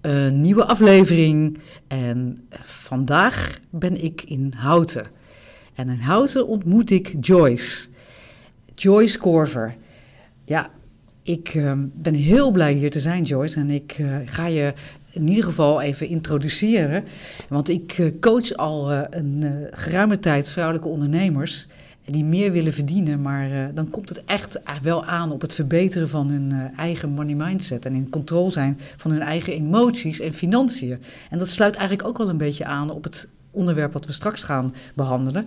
Een nieuwe aflevering en vandaag ben ik in Houten. En in Houten ontmoet ik Joyce. Joyce Korver. Ja, ik uh, ben heel blij hier te zijn, Joyce. En ik uh, ga je in ieder geval even introduceren. Want ik uh, coach al een geruime tijd vrouwelijke ondernemers die meer willen verdienen, maar uh, dan komt het echt wel aan op het verbeteren van hun uh, eigen money mindset en in controle zijn van hun eigen emoties en financiën. En dat sluit eigenlijk ook wel een beetje aan op het onderwerp wat we straks gaan behandelen,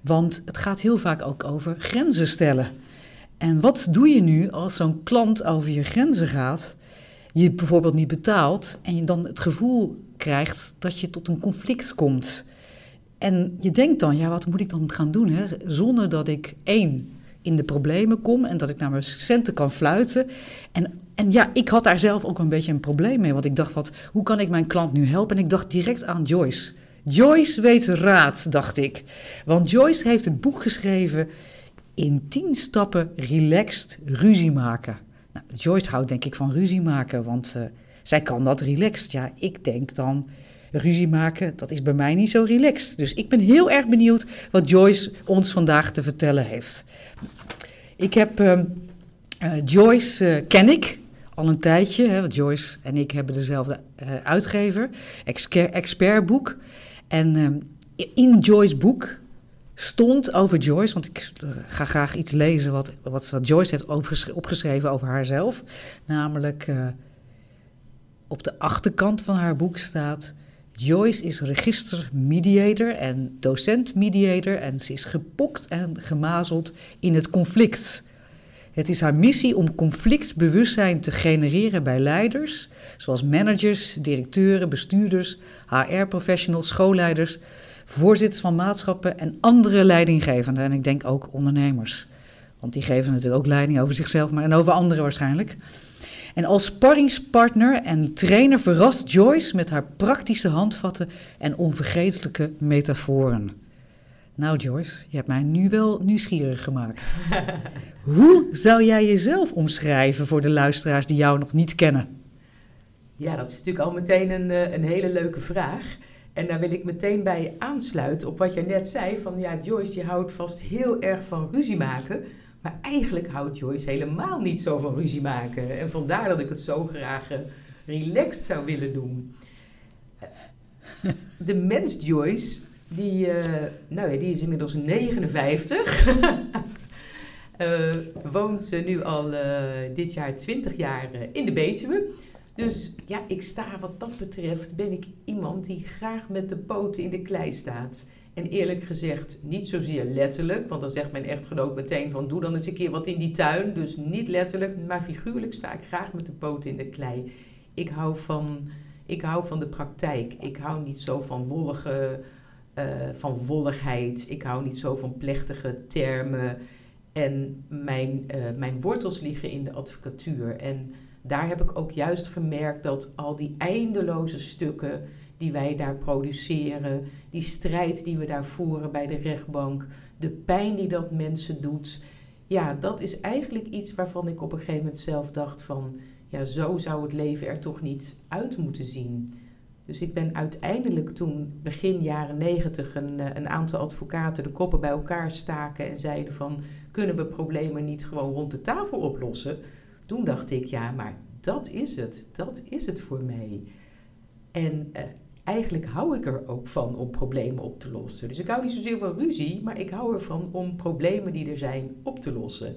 want het gaat heel vaak ook over grenzen stellen. En wat doe je nu als zo'n klant over je grenzen gaat, je bijvoorbeeld niet betaalt en je dan het gevoel krijgt dat je tot een conflict komt? En je denkt dan, ja, wat moet ik dan gaan doen? Hè? Zonder dat ik één in de problemen kom en dat ik naar mijn centen kan fluiten. En, en ja, ik had daar zelf ook een beetje een probleem mee. Want ik dacht, wat, hoe kan ik mijn klant nu helpen? En ik dacht direct aan Joyce. Joyce weet raad, dacht ik. Want Joyce heeft het boek geschreven in tien stappen relaxed ruzie maken. Nou, Joyce houdt denk ik van ruzie maken, want uh, zij kan dat relaxed. Ja, ik denk dan ruzie maken, dat is bij mij niet zo relaxed. Dus ik ben heel erg benieuwd wat Joyce ons vandaag te vertellen heeft. Ik heb uh, uh, Joyce, uh, ken ik al een tijdje, hè, Joyce en ik hebben dezelfde eh, uitgever, expertboek. En ehm, in Joyce's boek stond over Joyce, want ik ga graag iets lezen wat, wat Joyce heeft opgeschreven over haarzelf. Namelijk op de achterkant van haar boek staat: Joyce is registermediator en docent-mediator en ze is gepokt en gemazeld in het conflict. Het is haar missie om conflictbewustzijn te genereren bij leiders, zoals managers, directeuren, bestuurders, HR-professionals, schoolleiders, voorzitters van maatschappen en andere leidinggevenden. En ik denk ook ondernemers. Want die geven natuurlijk ook leiding over zichzelf, maar en over anderen waarschijnlijk. En als sparringspartner en trainer verrast Joyce met haar praktische handvatten en onvergetelijke metaforen. Nou Joyce, je hebt mij nu wel nieuwsgierig gemaakt. Hoe zou jij jezelf omschrijven voor de luisteraars die jou nog niet kennen? Ja, dat is natuurlijk al meteen een, eh, een hele leuke vraag. En daar wil ik meteen bij aansluiten op wat jij net zei. Van ja, Joyce, je houdt vast heel erg van ruzie maken. Maar eigenlijk houdt Joyce helemaal niet zo van ruzie maken. En vandaar dat ik het zo graag uh, relaxed zou willen doen. De mens Joyce, die, uh, nou ja, die is inmiddels 59. uh, woont nu al dit jaar 20 jaar in de Betuwe. Dus ja, ik sta wat dat betreft, ben ik iemand die graag met de poten in de klei staat. En eerlijk gezegd, niet zozeer letterlijk, want dan zegt mijn echtgenoot meteen van doe dan eens een keer wat in die tuin. Dus niet letterlijk, maar figuurlijk sta ik graag met de poten in de klei. Ik hou van, ik hou van de praktijk. Ik hou niet zo van wollige, uh, van wolligheid. Ik hou niet zo van plechtige termen. En mijn, uh, mijn wortels liggen in de advocatuur. En daar heb ik ook juist gemerkt dat al die eindeloze stukken die wij daar produceren, die strijd die we daar voeren bij de rechtbank, de pijn die dat mensen doet. Ja, dat is eigenlijk iets waarvan ik op een gegeven moment zelf dacht van, ja, zo zou het leven er toch niet uit moeten zien. Dus ik ben uiteindelijk toen begin jaren negentig een, eh, een aantal advocaten de koppen bij elkaar staken en zeiden van, kunnen we problemen niet gewoon rond de tafel oplossen? toen dacht ik, ja, maar dat is het. Dat is het voor mij. En eh, eigenlijk hou ik er ook van om problemen op te lossen. Dus ik hou niet zozeer van ruzie, maar ik hou ervan om problemen die er zijn op te lossen.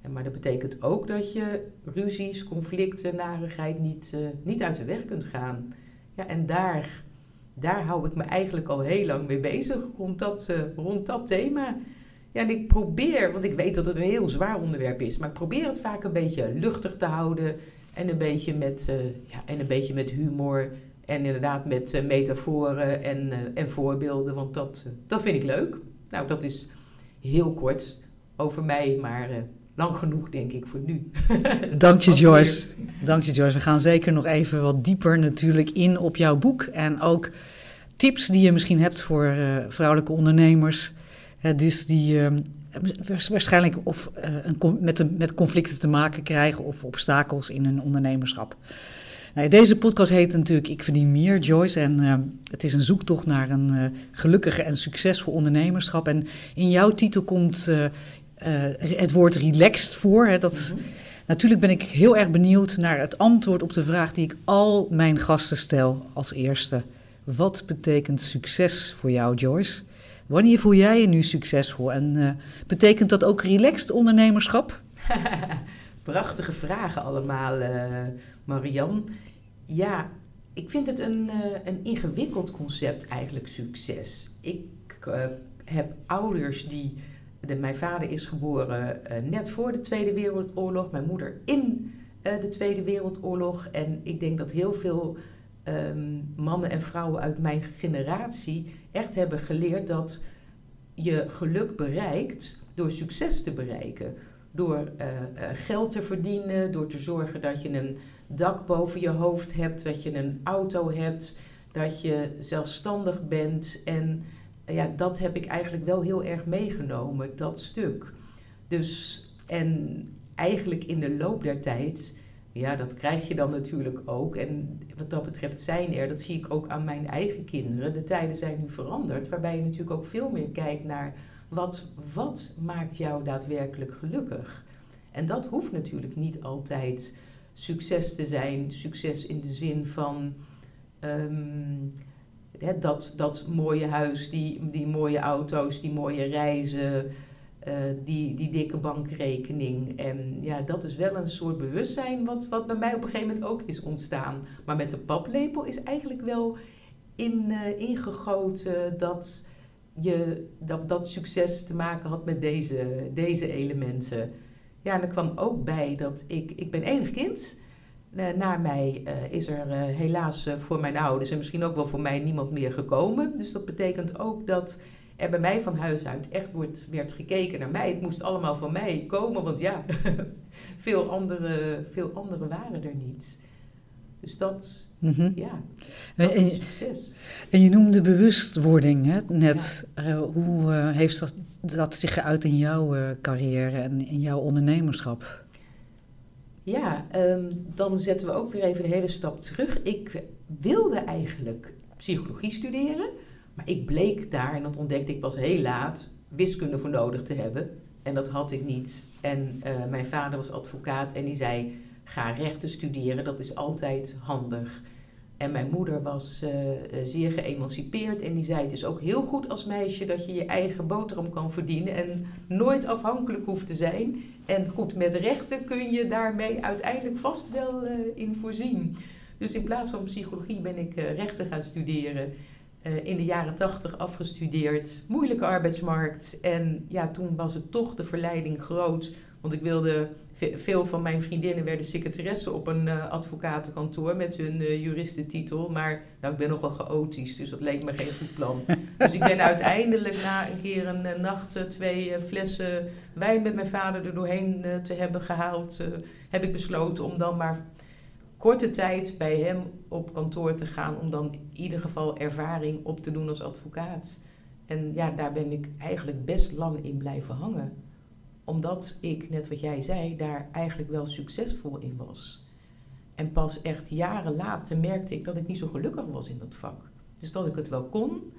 En maar dat betekent ook dat je ruzies, conflicten, narigheid niet, uh, niet uit de weg kunt gaan. Ja, en daar, daar hou ik me eigenlijk al heel lang mee bezig, rond dat, uh, rond dat thema. Ja, en ik probeer, want ik weet dat het een heel zwaar onderwerp is, maar ik probeer het vaak een beetje luchtig te houden en een beetje met, uh, ja, en een beetje met humor en inderdaad met uh, metaforen en, uh, en voorbeelden, want dat, dat vind ik leuk. Nou, dat is heel kort over mij, maar lang genoeg denk ik voor nu. Dank je Joyce. Dank je Joyce. We gaan zeker nog even wat dieper natuurlijk in op jouw boek en ook tips die je misschien hebt voor vrouwelijke ondernemers dus die uh, waarschijnlijk of, uh, een, met, de, met conflicten te maken krijgen of obstakels in hun ondernemerschap. Nou, deze podcast heet natuurlijk Ik verdien meer, Joyce. En uh, het is een zoektocht naar een uh, gelukkige en succesvol ondernemerschap. En in jouw titel komt uh, het woord relaxed voor. Hè, dat, mm -hmm. Natuurlijk ben ik heel erg benieuwd naar het antwoord op de vraag die ik al mijn gasten stel als eerste. Wat betekent succes voor jou, Joyce? Wanneer voel jij je nu succesvol? En betekent dat ook relaxed ondernemerschap? Prachtige vragen allemaal, uh, Marian. Ja, ik vind het een, uh, een ingewikkeld concept eigenlijk, succes. Ik heb ouders die... Mijn vader is geboren net voor de Tweede Wereldoorlog. Mijn moeder in de Tweede Wereldoorlog. En ik denk dat heel veel um, mannen en vrouwen uit mijn generatie echt hebben geleerd dat je geluk bereikt door succes te bereiken. Door uh, uh, geld te verdienen, door te zorgen dat je een dak boven je hoofd hebt, dat je een auto hebt, dat je zelfstandig bent. En uh, ja, dat heb ik eigenlijk wel heel erg meegenomen, dat stuk. Dus, en eigenlijk in de loop der tijd ja, dat krijg je dan natuurlijk ook. En wat dat betreft zijn er, dat zie ik ook aan mijn eigen kinderen. De tijden zijn nu veranderd, waarbij je natuurlijk ook veel meer kijkt naar wat, wat maakt jou daadwerkelijk gelukkig. En dat hoeft natuurlijk niet altijd succes te zijn. Succes in de zin van um, dat, dat mooie huis, die, die mooie auto's, die mooie reizen. Uh, die, die dikke bankrekening. En ja, dat is wel een soort bewustzijn wat, wat bij mij op een gegeven moment ook is ontstaan. Maar met de paplepel is eigenlijk wel in, uh, ingegoten dat, je, dat, dat succes te maken had met deze, deze elementen. Ja, en er kwam ook bij dat ik, ik ben enig kind. Uh, na mij is er helaas voor mijn ouders en misschien ook wel voor mij niemand meer gekomen. Dus dat betekent ook dat er bij mij van huis uit echt wordt, werd gekeken naar mij. Het moest allemaal van mij komen, want ja, veel andere, veel andere waren er niet. Dus dat, mm -hmm. ja, dat en, is succes. En je noemde bewustwording hè, net. Ja. Uh, hoe uh, heeft dat, dat zich geuit in jouw uh, carrière en in jouw ondernemerschap? Ja, um, dan zetten we ook weer even een hele stap terug. Ik wilde eigenlijk psychologie studeren. Maar ik bleek daar, en dat ontdekte ik pas heel laat, wiskunde voor nodig te hebben. En dat had ik niet. En mijn vader was advocaat en die zei: ga rechten studeren, dat is altijd handig. En mijn moeder was uh, zeer geëmancipeerd en die zei: Het is ook heel goed als meisje dat je je eigen boterham kan verdienen en nooit afhankelijk hoeft te zijn. En goed, met rechten kun je daarmee uiteindelijk vast wel uh, in voorzien. Dus in plaats van psychologie ben ik rechten gaan studeren. In de jaren tachtig afgestudeerd, moeilijke arbeidsmarkt. En ja, toen was het toch de verleiding groot. Want ik wilde, veel van mijn vriendinnen werden secretaresse op een uh, advocatenkantoor met hun uh, juristentitel. Maar nou, ik ben nogal chaotisch, dus dat leek me geen goed plan. dus ik ben uiteindelijk na een keer een nacht twee flessen wijn met mijn vader er doorheen te hebben gehaald, heb ik besloten om dan maar korte tijd bij hem op kantoor te gaan om dan in ieder geval ervaring op te doen als advocaat. En ja, daar ben ik eigenlijk best lang in blijven hangen. Omdat ik, net wat jij zei, daar eigenlijk wel succesvol in was. En pas echt jaren later merkte ik dat ik niet zo gelukkig was in dat vak. Dus dat ik het wel kon,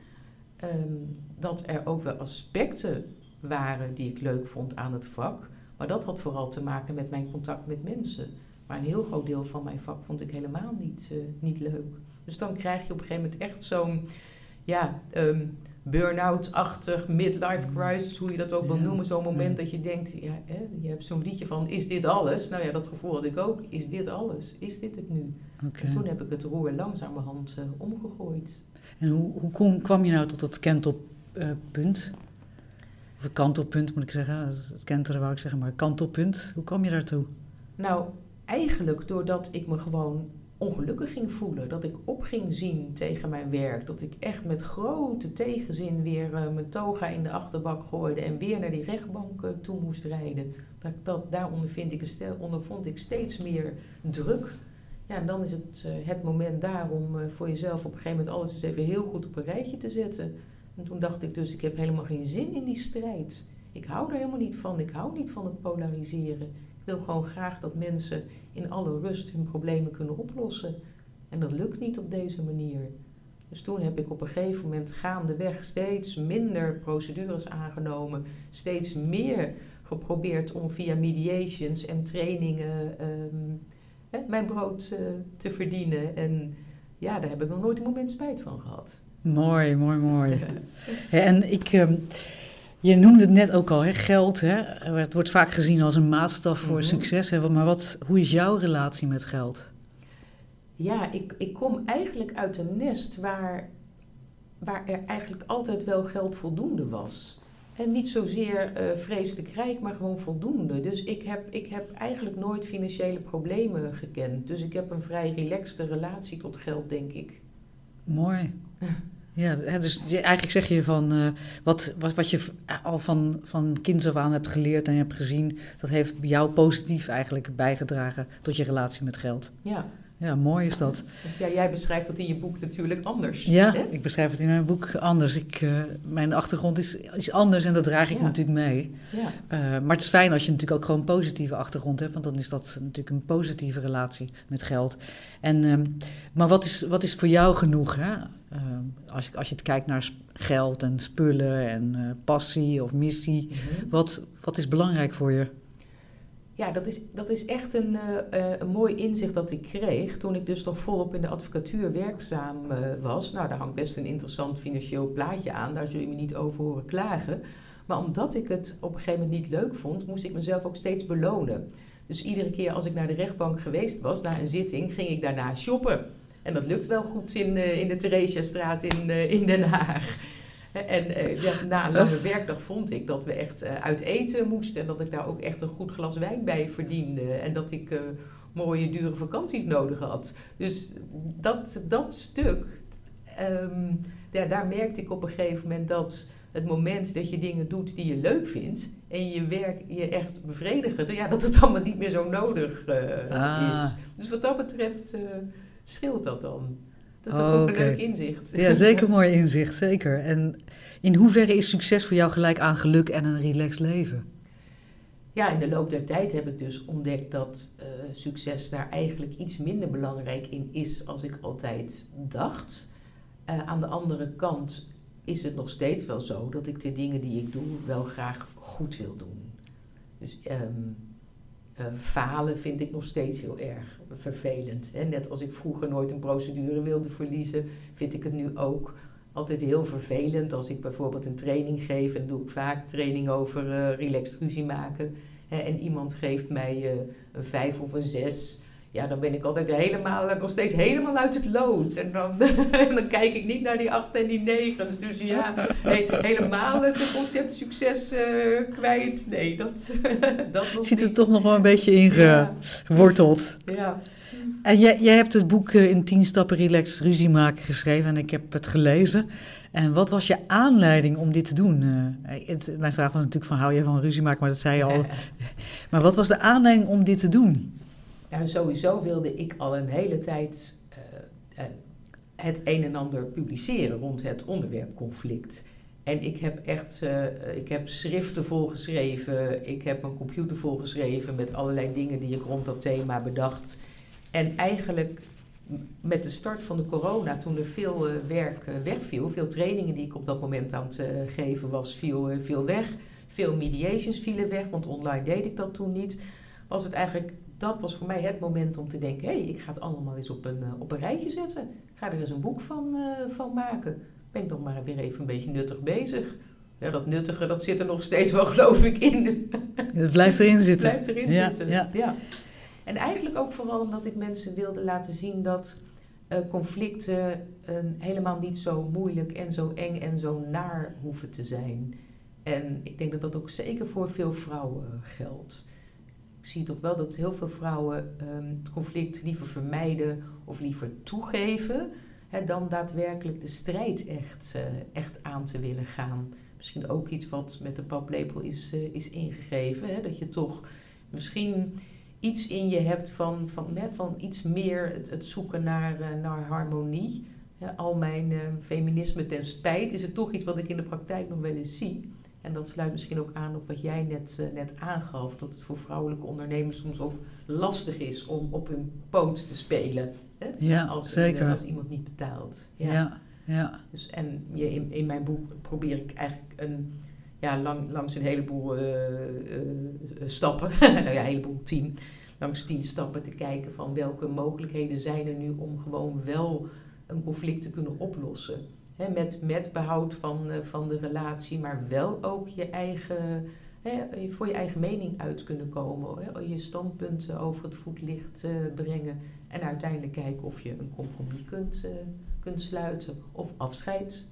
um, dat er ook wel aspecten waren die ik leuk vond aan het vak. Maar dat had vooral te maken met mijn contact met mensen. Maar een heel groot deel van mijn vak vond ik helemaal niet, uh, niet leuk. Dus dan krijg je op een gegeven moment echt zo'n ja, um, burn-out-achtig, midlife crisis, hoe je dat ook wil noemen. Zo'n moment dat je denkt, ja, hè, je hebt zo'n liedje van, is dit alles? Nou ja, dat gevoel had ik ook. Is dit alles? Is dit het nu? En toen heb ik het roer langzamerhand uh, omgegooid. En hoe, hoe kom, kwam je nou tot dat kentelpunt? Uh, of een kantelpunt moet ik zeggen. Het kenteren wou ik zeggen, maar kantelpunt. Hoe kwam je daartoe? Nou, eigenlijk doordat ik me gewoon ongelukkig ging voelen. Dat ik op ging zien tegen mijn werk. Dat ik echt met grote tegenzin weer uh, mijn toga in de achterbak gooide en weer naar die rechtbank uh, toe moest rijden. Dat, dat, daar ik ondervond ik steeds meer druk. Ja, en dan is het uh, het moment daar om voor jezelf op een gegeven moment alles eens even heel goed op een rijtje te zetten. En toen dacht ik dus, ik heb helemaal geen zin in die strijd. Ik hou er helemaal niet van. Ik hou niet van het polariseren wil gewoon graag dat mensen in alle rust hun problemen kunnen oplossen. En dat lukt niet op deze manier. Dus toen heb ik op een gegeven moment gaandeweg steeds minder procedures aangenomen, steeds meer geprobeerd om via mediations en trainingen um, mijn brood uh, te verdienen. En ja, daar heb ik nog nooit een moment spijt van gehad. Mooi, mooi, mooi. en ik. Um, je noemde het net ook al, hè? geld. Hè? Het wordt vaak gezien als een maatstaf voor mm succes. Hè? Maar wat, hoe is jouw relatie met geld? Ja, ik, ik kom eigenlijk uit een nest waar, waar er eigenlijk altijd wel geld voldoende was. En niet zozeer uh, vreselijk rijk, maar gewoon voldoende. Dus ik heb, ik heb eigenlijk nooit financiële problemen gekend. Dus ik heb een vrij relaxte relatie tot geld, denk ik. Mooi. Ja, dus eigenlijk zeg je van uh, wat, wat, wat je al van, van kinds af aan hebt geleerd en hebt gezien, dat heeft jou positief eigenlijk bijgedragen tot je relatie met geld. Ja. Ja, mooi is dat. Ja, jij beschrijft dat in je boek natuurlijk anders. Ja, hè? ik beschrijf het in mijn boek anders. Ik, uh, mijn achtergrond is, is anders en dat draag ik natuurlijk mee. Ja. Uh, maar het is fijn als je natuurlijk ook gewoon een positieve achtergrond hebt, want dan is dat natuurlijk een positieve relatie met geld. En, uh, maar wat is, wat is voor jou genoeg? Hè? Als, je, als je het kijkt naar geld en spullen en uh, passie of missie, mm-hmm. wat, wat is belangrijk voor je? Ja, dat is, dat is echt een, uh, een mooi inzicht dat ik kreeg toen ik dus nog volop in de advocatuur werkzaam was. Nou, daar hangt best een interessant financieel plaatje aan, daar zul je me niet over horen klagen. Maar omdat ik het op een gegeven moment niet leuk vond, moest ik mezelf ook steeds belonen. Dus iedere keer als ik naar de rechtbank geweest was, na een zitting, ging ik daarna shoppen. En dat lukt wel goed in, uh, in de Theresiastraat in, in Den Haag. En uh, ja, na een lange werkdag vond ik dat we echt uit eten moesten. En dat ik daar ook echt een goed glas wijn bij verdiende. En dat ik mooie, dure vakanties nodig had. Dus dat, dat stuk, um, ja, daar merkte ik op een gegeven moment dat het moment dat je dingen doet die je leuk vindt. En je werk je echt bevredigen. Ja, dat het allemaal niet meer zo nodig ah. is. Dus wat dat betreft scheelt dat dan. Dat is ook een leuk inzicht. Ja, zeker mooi inzicht, zeker. En in hoeverre is succes voor jou gelijk aan geluk en een relaxed leven? Ja, in de loop der tijd heb ik dus ontdekt dat uh, succes daar eigenlijk iets minder belangrijk in is als ik altijd dacht. Uh, aan de andere kant is het nog steeds wel zo dat ik de dingen die ik doe wel graag goed wil doen. Dus um, uh, falen vind ik nog steeds heel erg vervelend. Hè? Net als ik vroeger nooit een procedure wilde verliezen, vind ik het nu ook altijd heel vervelend als ik bijvoorbeeld een training geef. En doe ik vaak training over uh, relaxed ruzie maken. Hè? En iemand geeft mij uh, een vijf of een zes ja, dan ben ik altijd helemaal, nog steeds helemaal uit het lood. En dan, dan kijk ik niet naar die acht en die negen. Dus, dus ja, helemaal het concept succes uh, kwijt. Nee, dat, dat nog Zit er toch nog wel een beetje in geworteld. Ja. ja. En jij, jij hebt het boek in 10 stappen relaxed ruzie maken geschreven en ik heb het gelezen. En wat was je aanleiding om dit te doen? Uh, het, mijn vraag was natuurlijk van hou je van ruzie maken, maar dat zei je al. maar wat was de aanleiding om dit te doen? Nou, sowieso wilde ik al een hele tijd uh, uh, het een en ander publiceren rond het onderwerp conflict. En ik heb echt, uh, ik heb schriften volgeschreven, ik heb een computer volgeschreven met allerlei dingen die ik rond dat thema bedacht. En eigenlijk met de start van de corona, toen er veel werk wegviel, veel trainingen die ik op dat moment aan het geven was, viel, viel weg Veel mediations vielen weg, want online deed ik dat toen niet. Was het eigenlijk, dat was voor mij het moment om te denken: hé, hey, ik ga het allemaal eens op een, op een rijtje zetten. Ik ga er eens een boek van, van maken. Ben ik nog maar weer even een beetje nuttig bezig. Ja, dat nuttige, dat zit er nog steeds wel, geloof ik, in. Het blijft erin zitten. Het blijft erin zitten, ja. ja. En eigenlijk ook vooral omdat ik mensen wilde laten zien dat uh, conflicten uh, helemaal niet zo moeilijk en zo eng en zo naar hoeven te zijn. En ik denk dat dat ook zeker voor veel vrouwen geldt. Zie toch wel dat heel veel vrouwen um, het conflict liever vermijden of liever toegeven, hè, dan daadwerkelijk de strijd echt, uh, echt aan te willen gaan. Misschien ook iets wat met de paplepel is, is ingegeven. Hè, dat je toch misschien iets in je hebt van, van, van iets meer het, zoeken naar, uh, naar harmonie. Al mijn uh, feminisme ten spijt is het toch iets wat ik in de praktijk nog wel eens zie. En dat sluit misschien ook aan op wat jij net, uh, net aangaf. Dat het voor vrouwelijke ondernemers soms ook lastig is om op hun poot te spelen. Hè? Ja, als, zeker. als iemand niet betaalt. Ja, ja. ja. Dus, en in, in mijn boek probeer ik eigenlijk een ja, lang, langs een heleboel uh, stappen, nou ja, een heleboel tien, langs tien stappen te kijken van welke mogelijkheden zijn er nu om gewoon wel een conflict te kunnen oplossen. He, met, met behoud van, uh, van de relatie, maar wel ook je eigen, he, voor je eigen mening uit kunnen komen. He, je standpunten over het voetlicht brengen en uiteindelijk kijken of je een compromis kunt, kunt sluiten of afscheid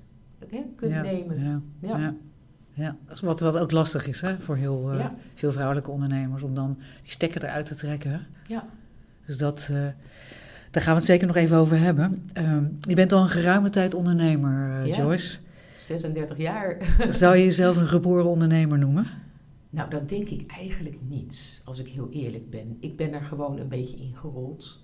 kunt ja, nemen. Ja, ja. ja. Ja, wat, wat ook lastig is hè, voor heel uh, veel vrouwelijke ondernemers om dan die stekker eruit te trekken. Ja. Dus dat, daar gaan we het zeker nog even over hebben. Uh, je bent al een geruime tijd ondernemer, ja, Joyce. 36 jaar. Zou je jezelf een geboren ondernemer noemen? Nou, dat denk ik eigenlijk niet, als ik heel eerlijk ben. Ik ben er gewoon een beetje ingerold.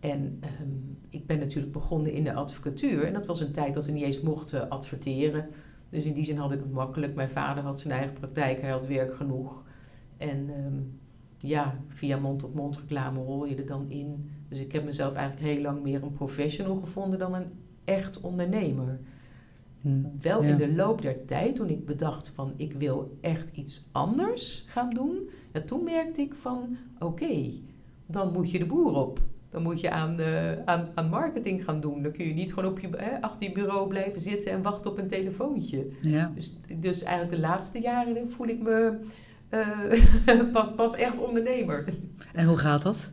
En um, ik ben natuurlijk begonnen in de advocatuur. En dat was een tijd dat we niet eens mochten adverteren. Dus in die zin had ik het makkelijk. Mijn vader had zijn eigen praktijk, hij had werk genoeg. En um, ja, via mond-tot-mond reclame rol je er dan in. Dus ik heb mezelf eigenlijk heel lang meer een professional gevonden dan een echt ondernemer. Hmm. Wel ja. in de loop der tijd, toen ik bedacht van ik wil echt iets anders gaan doen. Ja, toen merkte ik van oké, okay, dan moet je de boer op. Dan moet je aan, uh, aan, aan marketing gaan doen. Dan kun je niet gewoon op je, eh, achter je bureau blijven zitten en wachten op een telefoontje. Ja. Dus, dus eigenlijk de laatste jaren voel ik me uh, pas, pas echt ondernemer. En hoe gaat dat?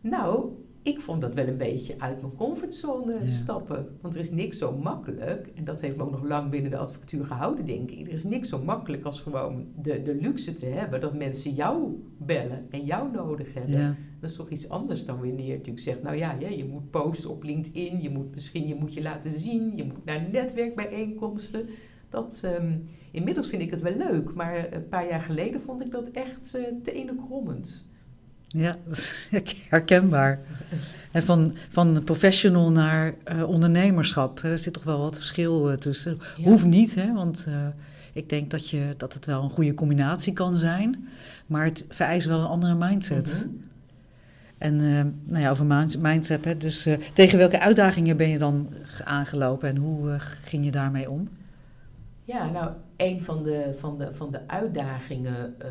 Nou, ik vond dat wel een beetje uit mijn comfortzone ja. stappen. Want er is niks zo makkelijk, en dat heeft me ook nog lang binnen de advocatuur gehouden, denk ik. Er is niks zo makkelijk als gewoon de, de luxe te hebben dat mensen jou bellen en jou nodig hebben. Ja. Dat is toch iets anders dan wanneer je natuurlijk zegt, nou ja, je moet posten op LinkedIn, je moet misschien je, moet je laten zien, je moet naar netwerkbijeenkomsten. Dat, um, inmiddels vind ik het wel leuk, maar een paar jaar geleden vond ik dat echt uh, tenenkrommend. Ja, dat is herkenbaar. En van, van professional naar uh, ondernemerschap, er zit toch wel wat verschil uh, tussen. Ja. Hoeft niet, hè, want uh, ik denk dat, je, dat het wel een goede combinatie kan zijn, maar het vereist wel een andere mindset. Mm -hmm. En nou ja, over mindset, hè, dus tegen welke uitdagingen ben je dan aangelopen en hoe ging je daarmee om? Ja, nou, een van de, van de, van de uitdagingen, uh,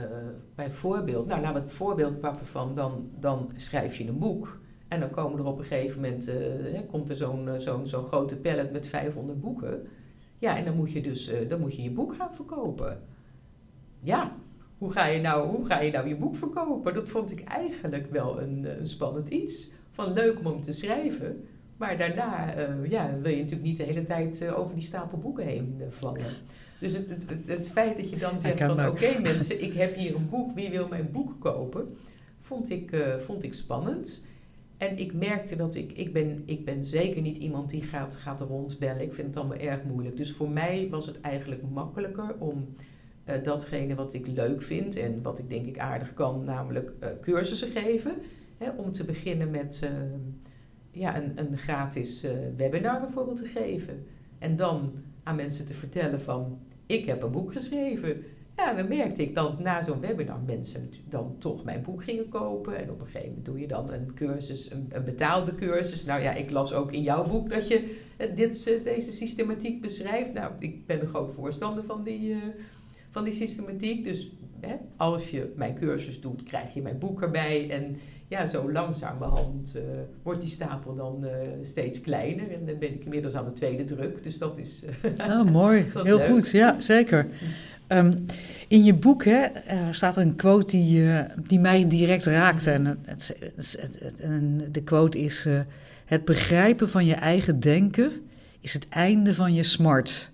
bijvoorbeeld, nou laten we het voorbeeld pakken van, dan, dan schrijf je een boek. En dan komen er op een gegeven moment, hè, komt er zo'n zo'n zo'n grote pallet met 500 boeken. Ja, en dan moet je dus dan moet je, je boek gaan verkopen. Ja, hoe ga, je nou, hoe ga je nou je boek verkopen? Dat vond ik eigenlijk wel een, een spannend iets. Van leuk om hem te schrijven, maar daarna ja, wil je natuurlijk niet de hele tijd over die stapel boeken heen vallen. Dus het, het, feit dat je dan zegt van oké okay, mensen, ik heb hier een boek, wie wil mijn boek kopen? Vond ik, vond ik spannend. En ik merkte dat ik, ik ben, ik ben zeker niet iemand die gaat, gaat rondbellen. Ik vind het allemaal erg moeilijk. Dus voor mij was het eigenlijk makkelijker om datgene wat ik leuk vind en wat ik denk ik aardig kan, namelijk cursussen geven. Hè, om te beginnen met ja, een, een gratis webinar bijvoorbeeld te geven. En dan aan mensen te vertellen van, ik heb een boek geschreven. Ja, dan merkte ik dat na zo'n webinar mensen dan toch mijn boek gingen kopen. En op een gegeven moment doe je dan een cursus, een, een betaalde cursus. Nou ja, ik las ook in jouw boek dat je dit, deze systematiek beschrijft. Nou, ik ben een groot voorstander van die, uh, van die systematiek. Dus hè, als je mijn cursus doet, krijg je mijn boek erbij. En ja, zo langzamerhand uh, wordt die stapel dan uh, steeds kleiner. En dan ben ik inmiddels aan de tweede druk. Dus dat is. oh, mooi. Heel leuk. goed. Ja, zeker. Um, in je boek hè, staat een quote die, die mij direct raakte. En, het, het, het, en de quote is: Het begrijpen van je eigen denken is het einde van je smart.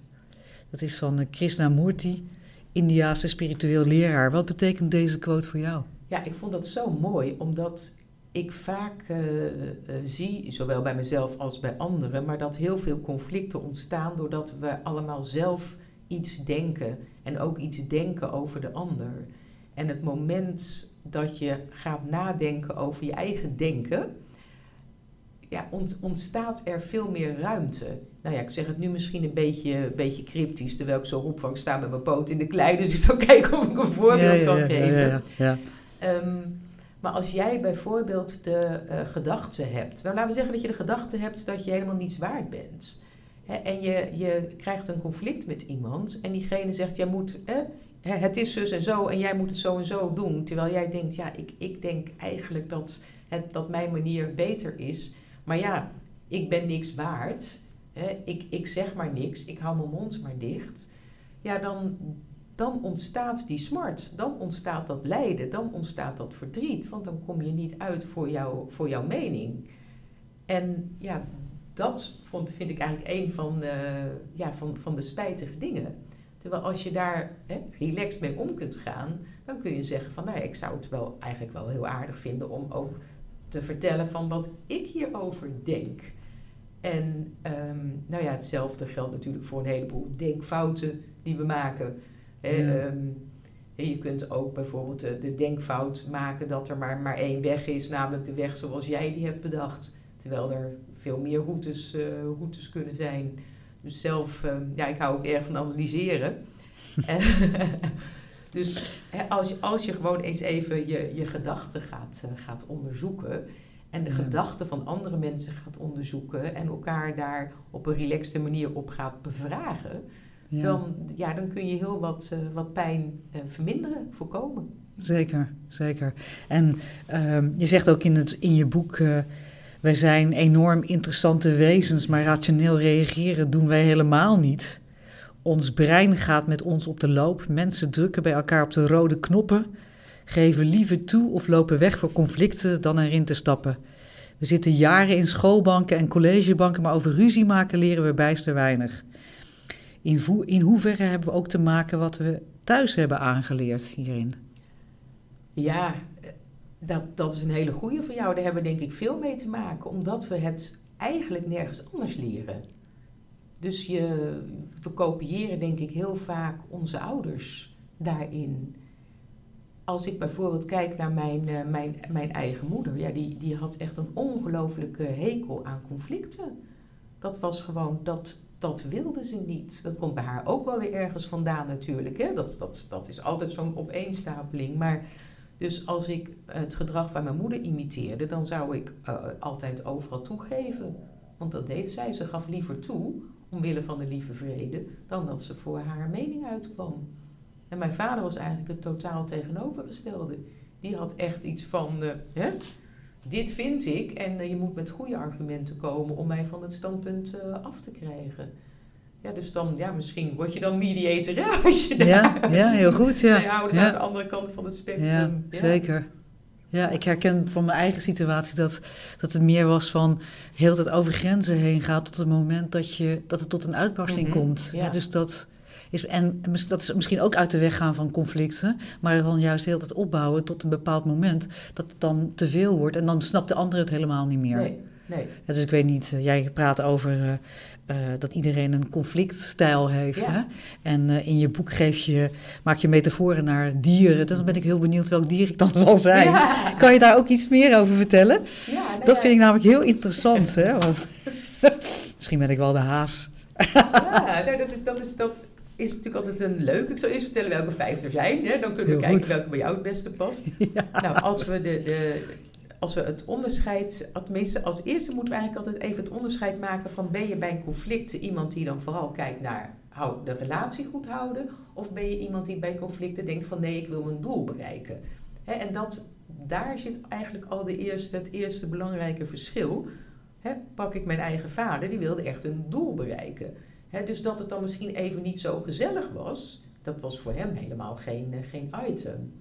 Dat is van Krishnamurti, Indiaanse spiritueel leraar. Wat betekent deze quote voor jou? Ja, ik vond dat zo mooi, omdat ik vaak uh, uh, zie, zowel bij mezelf als bij anderen, maar dat heel veel conflicten ontstaan doordat we allemaal zelf iets denken en ook iets denken over de ander. En het moment dat je gaat nadenken over je eigen denken, ja, ontstaat er veel meer ruimte. Nou ja, ik zeg het nu misschien een beetje, beetje cryptisch, terwijl ik zo roep van ik sta met mijn poot in de klei, dus ik zal kijken of ik een voorbeeld kan geven. Um, maar als jij bijvoorbeeld de uh, gedachte hebt, nou laten we zeggen dat je de gedachte hebt dat je helemaal niets waard bent. En je, je krijgt een conflict met iemand en diegene zegt, jij moet, het is zus en zo en jij moet het zo en zo doen. Terwijl jij denkt, ja, ik, ik denk eigenlijk dat, het, dat mijn manier beter is. Maar ja, ik ben niks waard. Ik, ik zeg maar niks, ik hou mijn mond maar dicht. Ja, dan, dan ontstaat die smart, dan ontstaat dat lijden, dan ontstaat dat verdriet, want dan kom je niet uit voor, jou, voor jouw mening. En ja, dat vond, vind ik eigenlijk een van, ja, van, van de spijtige dingen. Terwijl als je daar hè, relaxed mee om kunt gaan, dan kun je zeggen van, nou ik zou het wel eigenlijk wel heel aardig vinden om ook te vertellen van wat ik hierover denk. En um, nou ja, hetzelfde geldt natuurlijk voor een heleboel denkfouten die we maken. Ja. Um, je kunt ook bijvoorbeeld de, de, denkfout maken dat er maar, maar één weg is, namelijk de weg zoals jij die hebt bedacht. Terwijl er veel meer routes, uh, routes kunnen zijn. Dus zelf, um, ja, ik hou ook erg van analyseren. dus hè, als, je, als je gewoon eens even je, je gedachten gaat, uh, gaat onderzoeken en de ja. gedachten van andere mensen gaat onderzoeken en elkaar daar op een relaxte manier op gaat bevragen, ja. Dan, ja, dan kun je heel wat, uh, wat pijn uh, verminderen, voorkomen. Zeker, zeker. En uh, je zegt ook in, het, in je boek, uh, wij zijn enorm interessante wezens, maar rationeel reageren doen wij helemaal niet. Ons brein gaat met ons op de loop, mensen drukken bij elkaar op de rode knoppen, geven liever toe of lopen weg voor conflicten dan erin te stappen. We zitten jaren in schoolbanken en collegebanken, maar over ruzie maken leren we bijster weinig. In, in hoeverre hebben we ook te maken wat we thuis hebben aangeleerd hierin? Ja, dat, dat is een hele goede voor jou. Daar hebben we denk ik veel mee te maken, omdat we het eigenlijk nergens anders leren. Dus je, we kopiëren denk ik heel vaak onze ouders daarin. Als ik bijvoorbeeld kijk naar mijn, uh, mijn, mijn eigen moeder, ja, die, die had echt een ongelofelijke hekel aan conflicten. Dat was gewoon, dat, dat wilde ze niet. Dat komt bij haar ook wel weer ergens vandaan natuurlijk. Hè? Dat, dat, dat is altijd zo'n opeenstapeling. Maar dus als ik het gedrag van mijn moeder imiteerde, dan zou ik uh, altijd overal toegeven. Want dat deed zij. Ze gaf liever toe, omwille van de lieve vrede, dan dat ze voor haar mening uitkwam. En mijn vader was eigenlijk het totaal tegenovergestelde. Die had echt iets van, uh, hè, dit vind ik en uh, je moet met goede argumenten komen om mij van het standpunt uh, af te krijgen. Ja, dus dan, ja, misschien word je dan mediator, hè, als je daar... Ja, ja heel goed, ja. Ja. aan de andere kant van het spectrum. Ja, ja, zeker. Ja, ik herken van mijn eigen situatie dat, dat het meer was van heel het over grenzen heen gaat tot het moment dat, je, dat het tot een uitbarsting mm-hmm, komt. Ja. dus dat is, en dat is misschien ook uit de weg gaan van conflicten, maar dan juist heel het opbouwen tot een bepaald moment dat het dan te veel wordt en dan snapt de ander het helemaal niet meer. Nee, nee. Ja, dus ik weet niet, jij praat over uh, uh, dat iedereen een conflictstijl heeft. Ja. Hè? En uh, in je boek geef je, maak je metaforen naar dieren. Dus dan ben ik heel benieuwd welk dier ik dan zal zijn. Ja. Kan je daar ook iets meer over vertellen? Ja, nou dat vind ik namelijk heel interessant. hè? Want misschien ben ik wel de haas. Ja, nou, dat, is, dat, is, dat is natuurlijk altijd een leuk. Ik zal eerst vertellen welke vijf er zijn. Hè? Dan kunnen we kijken goed. welke bij jou het beste past. Ja. Nou, als we de, de, als we het onderscheid, tenminste als eerste moeten we eigenlijk altijd even het onderscheid maken van ben je bij een conflict iemand die dan vooral kijkt naar hou, de relatie goed houden Of ben je iemand die bij conflicten denkt van nee, ik wil mijn doel bereiken. Hè, en dat, daar zit eigenlijk al de eerste, het eerste belangrijke verschil. Hè, pak ik mijn eigen vader, die wilde echt een doel bereiken. Dus dat het dan misschien even niet zo gezellig was, dat was voor hem helemaal geen, eh, geen item.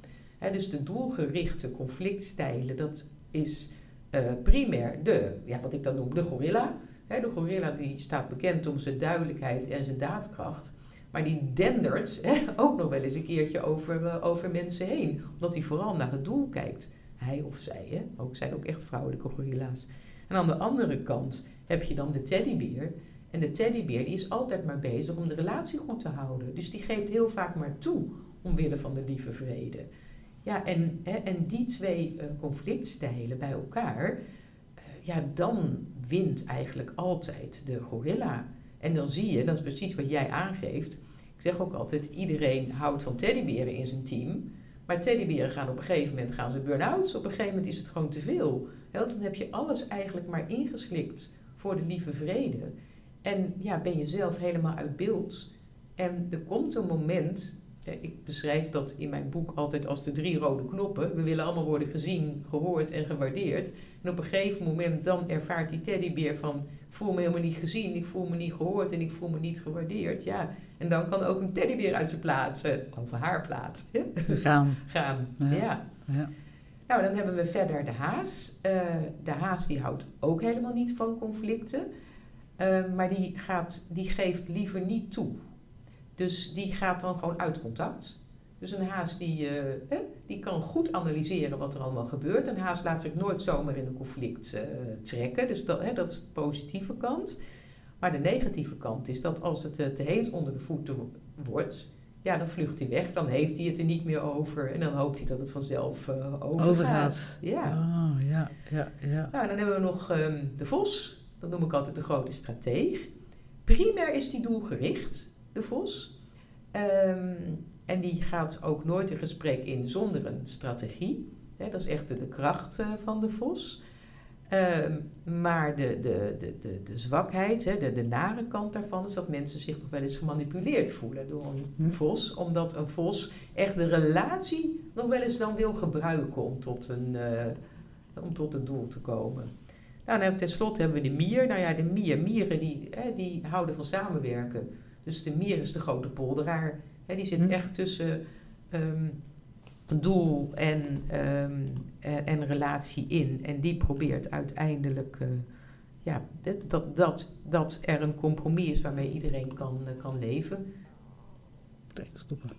Dus de doelgerichte conflictstijlen, dat is uh, primair de, ja, wat ik dan noem, de gorilla. De gorilla die staat bekend om zijn duidelijkheid en zijn daadkracht. Maar die dendert ook nog wel eens een keertje over, uh, over mensen heen. Omdat hij vooral naar het doel kijkt. Hij of zij, hè? Ook, zijn ook echt vrouwelijke gorilla's. En aan de andere kant heb je dan de teddybeer. En de teddybeer die is altijd maar bezig om de relatie goed te houden. Dus die geeft heel vaak maar toe omwille van de lieve vrede. Ja, en, hè, en die twee uh, conflictstijlen bij elkaar, uh, ja, dan wint eigenlijk altijd de gorilla. En dan zie je, dat is precies wat jij aangeeft. Ik zeg ook altijd, iedereen houdt van teddyberen in zijn team. Maar teddyberen gaan op een gegeven moment gaan ze burn-outs. Op een gegeven moment is het gewoon te veel. dan heb je alles eigenlijk maar ingeslikt voor de lieve vrede. En ja, ben je zelf helemaal uit beeld. En er komt een moment, ik beschrijf dat in mijn boek altijd als de drie rode knoppen. We willen allemaal worden gezien, gehoord en gewaardeerd. En op een gegeven moment dan ervaart die teddybeer van voel me helemaal niet gezien, ik voel me niet gehoord en ik voel me niet gewaardeerd. Ja, en dan kan ook een teddybeer uit zijn plaats, uh, over haar plaats, gaan. gaan. Ja. ja. Nou, dan hebben we verder de haas. Uh, de haas die houdt ook helemaal niet van conflicten, uh, maar die, gaat, die geeft liever niet toe. Dus die gaat dan gewoon uit contact. Dus een haas die, uh, die kan goed analyseren wat er allemaal gebeurt. Een haas laat zich nooit zomaar in een conflict uh, trekken. Dus dat, dat is de positieve kant. Maar de negatieve kant is dat als het uh, te heet onder de voeten wordt, ja, dan vlucht hij weg. Dan heeft hij het er niet meer over. En dan hoopt hij dat het vanzelf overgaat. overgaat. Ja. Oh, ja, ja, ja. Nou, dan hebben we nog um, de vos. Dat noem ik altijd de grote strateeg. Primair is die doelgericht, de vos. Um, en die gaat ook nooit een gesprek in zonder een strategie. dat is echt de, de kracht uh, van de vos. Uh, maar de, de, de, de, de zwakheid, de, de nare kant daarvan, is dat mensen zich nog wel eens gemanipuleerd voelen door een hm. vos. Omdat een vos echt de relatie nog wel eens dan wil gebruiken om tot een, uh, om tot een doel te komen. Nou, en tenslotte hebben we de mier. Nou ja, de mier, mieren die, hè, die houden van samenwerken. Dus de mier is de grote polderaar die zit hm. echt tussen um, doel en, um, en relatie in. En die probeert uiteindelijk uh, ja, dat, dat, dat er een compromis is waarmee iedereen kan, uh, kan leven. Even stoppen.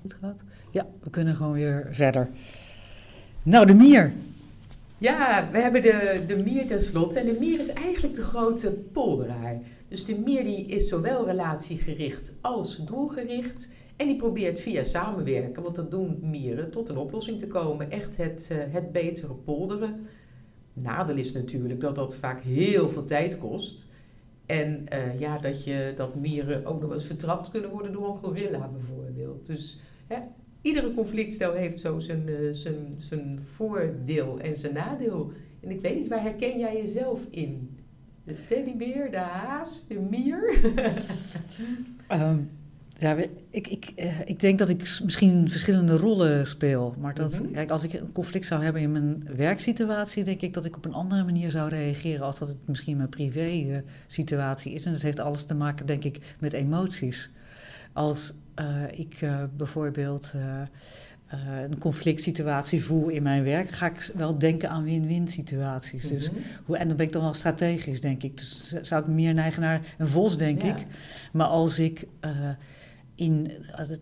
Goed gaat? Ja, we kunnen gewoon weer verder. Nou, de mier. Ja, we hebben de, de mier tenslotte. En de mier is eigenlijk de grote polderaar. Dus de mier die is zowel relatiegericht als doelgericht. En die probeert via samenwerken, want dat doen mieren, tot een oplossing te komen. Echt het, uh, het betere polderen. Nadeel is natuurlijk dat dat vaak heel veel tijd kost. En uh, ja, dat, je, dat mieren ook nog eens vertrapt kunnen worden door een gorilla bijvoorbeeld. Dus hè, iedere conflictstijl heeft zo zijn, uh, zijn, zijn voordeel en zijn nadeel. En ik weet niet, waar herken jij jezelf in? De teddybeer, de haas, de mier? um, ja, ik, ik, uh, ik denk dat ik misschien verschillende rollen speel. Maar dat, mm -hmm. kijk, als ik een conflict zou hebben in mijn werksituatie, denk ik dat ik op een andere manier zou reageren als dat het misschien mijn privé situatie is. En dat heeft alles te maken, denk ik, met emoties. Als uh, ik uh, bijvoorbeeld uh, een conflict situatie voel in mijn werk, ga ik wel denken aan win-win situaties. Mm -hmm. dus, hoe, en dan ben ik dan wel strategisch, denk ik. Dus zou ik meer neigen naar een vos, denk ja. ik. Maar als ik uh, in,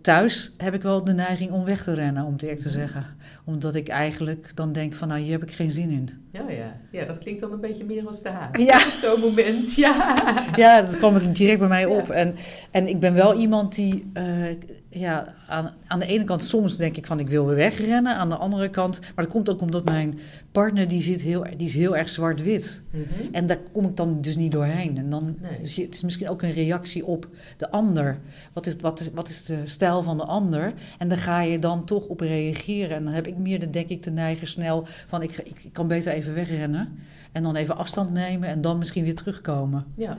thuis heb ik wel de neiging om weg te rennen, om het eerlijk te zeggen. Omdat ik eigenlijk dan denk van, nou, hier heb ik geen zin in. Ja, ja. ja dat klinkt dan een beetje meer als de haat. Ja. Zo'n moment, ja. Ja, dat kwam direct bij mij op. Ja. En, en ik ben wel iemand die... Uh, ja, aan, aan de ene kant soms denk ik van ik wil weer wegrennen. Aan de andere kant, maar dat komt ook omdat mijn partner die, zit heel, die is heel erg zwart-wit. Mm -hmm. En daar kom ik dan dus niet doorheen. En dan nee. dus het is misschien ook een reactie op de ander. Wat is, wat, is, wat is de stijl van de ander? En daar ga je dan toch op reageren. En dan heb ik meer, de, denk ik, de neiging snel van ik, ik, ik kan beter even wegrennen. En dan even afstand nemen en dan misschien weer terugkomen. Ja.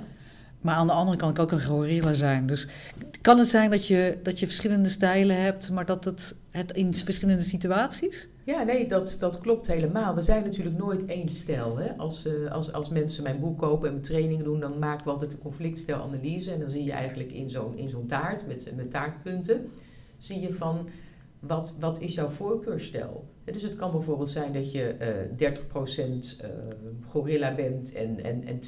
Maar aan de andere kant kan ook een gorilla zijn. Dus kan het zijn dat je, dat je verschillende stijlen hebt, maar dat het, het in verschillende situaties? Ja, nee, dat, dat klopt helemaal. We zijn natuurlijk nooit één stijl. Hè? Als, uh, als, als mensen mijn boek kopen en mijn trainingen doen, dan maken we altijd een conflictstijlanalyse. En dan zie je eigenlijk in zo'n, in zo'n taart met, met taartpunten, zie je van wat, wat is jouw voorkeurstijl? Dus het kan bijvoorbeeld zijn dat je uh, 30% uh, gorilla bent en, en, en